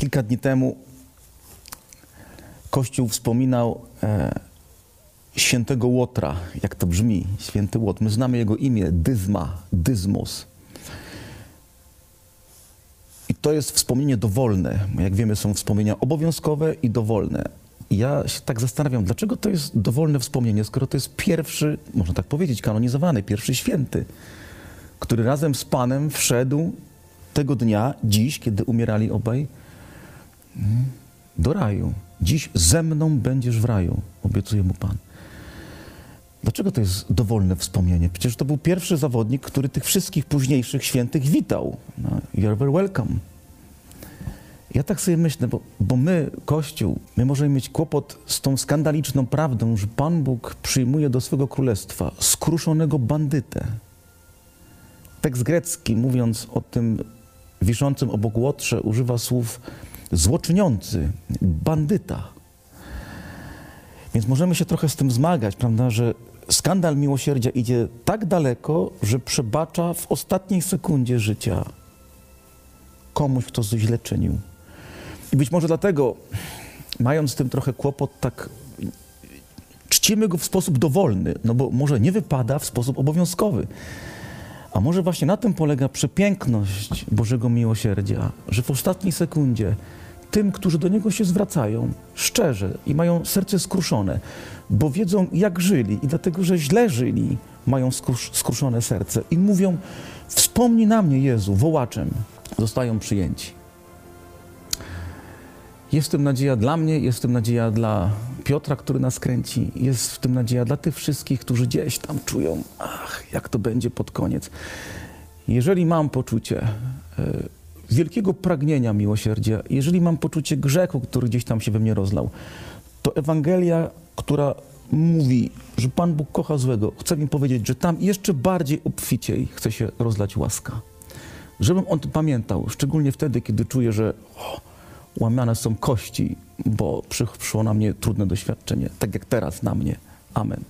kilka dni temu Kościół wspominał e, świętego Łotra, jak to brzmi, święty Łotr. My znamy jego imię, Dyzma, Dyzmos. I to jest wspomnienie dowolne. Jak wiemy, są wspomnienia obowiązkowe i dowolne. I ja się tak zastanawiam, dlaczego to jest dowolne wspomnienie, skoro to jest pierwszy, można tak powiedzieć, kanonizowany, pierwszy święty, który razem z Panem wszedł tego dnia, dziś, kiedy umierali obaj, do raju. Dziś ze mną będziesz w raju, obiecuje mu Pan. Dlaczego to jest dowolne wspomnienie? Przecież to był pierwszy zawodnik, który tych wszystkich późniejszych świętych witał. No, you're very welcome. Ja tak sobie myślę, bo, bo my, Kościół, my możemy mieć kłopot z tą skandaliczną prawdą, że Pan Bóg przyjmuje do swego królestwa skruszonego bandytę. Tekst grecki, mówiąc o tym wiszącym obok łotrze, używa słów złoczyniący, bandyta. Więc możemy się trochę z tym zmagać, prawda, że skandal miłosierdzia idzie tak daleko, że przebacza w ostatniej sekundzie życia komuś, kto źle czynił. I być może dlatego, mając z tym trochę kłopot, tak czcimy go w sposób dowolny, no bo może nie wypada w sposób obowiązkowy. A może właśnie na tym polega przepiękność Bożego miłosierdzia, że w ostatniej sekundzie tym, którzy do Niego się zwracają szczerze i mają serce skruszone, bo wiedzą, jak żyli i dlatego, że źle żyli, mają skrusz, skruszone serce i mówią, wspomnij na mnie Jezu, wołaczem, zostają przyjęci. Jest w tym nadzieja dla mnie, jest w tym nadzieja dla Piotra, który nas kręci, jest w tym nadzieja dla tych wszystkich, którzy gdzieś tam czują, ach, jak to będzie pod koniec. Jeżeli mam poczucie e, wielkiego pragnienia miłosierdzia, jeżeli mam poczucie grzechu, który gdzieś tam się we mnie rozlał, to Ewangelia, która mówi, że Pan Bóg kocha złego, chce mi powiedzieć, że tam jeszcze bardziej obficiej chce się rozlać łaska. Żebym on to pamiętał, szczególnie wtedy, kiedy czuję, że łamiane są kości, bo przyszło na mnie trudne doświadczenie, tak jak teraz na mnie. Amen.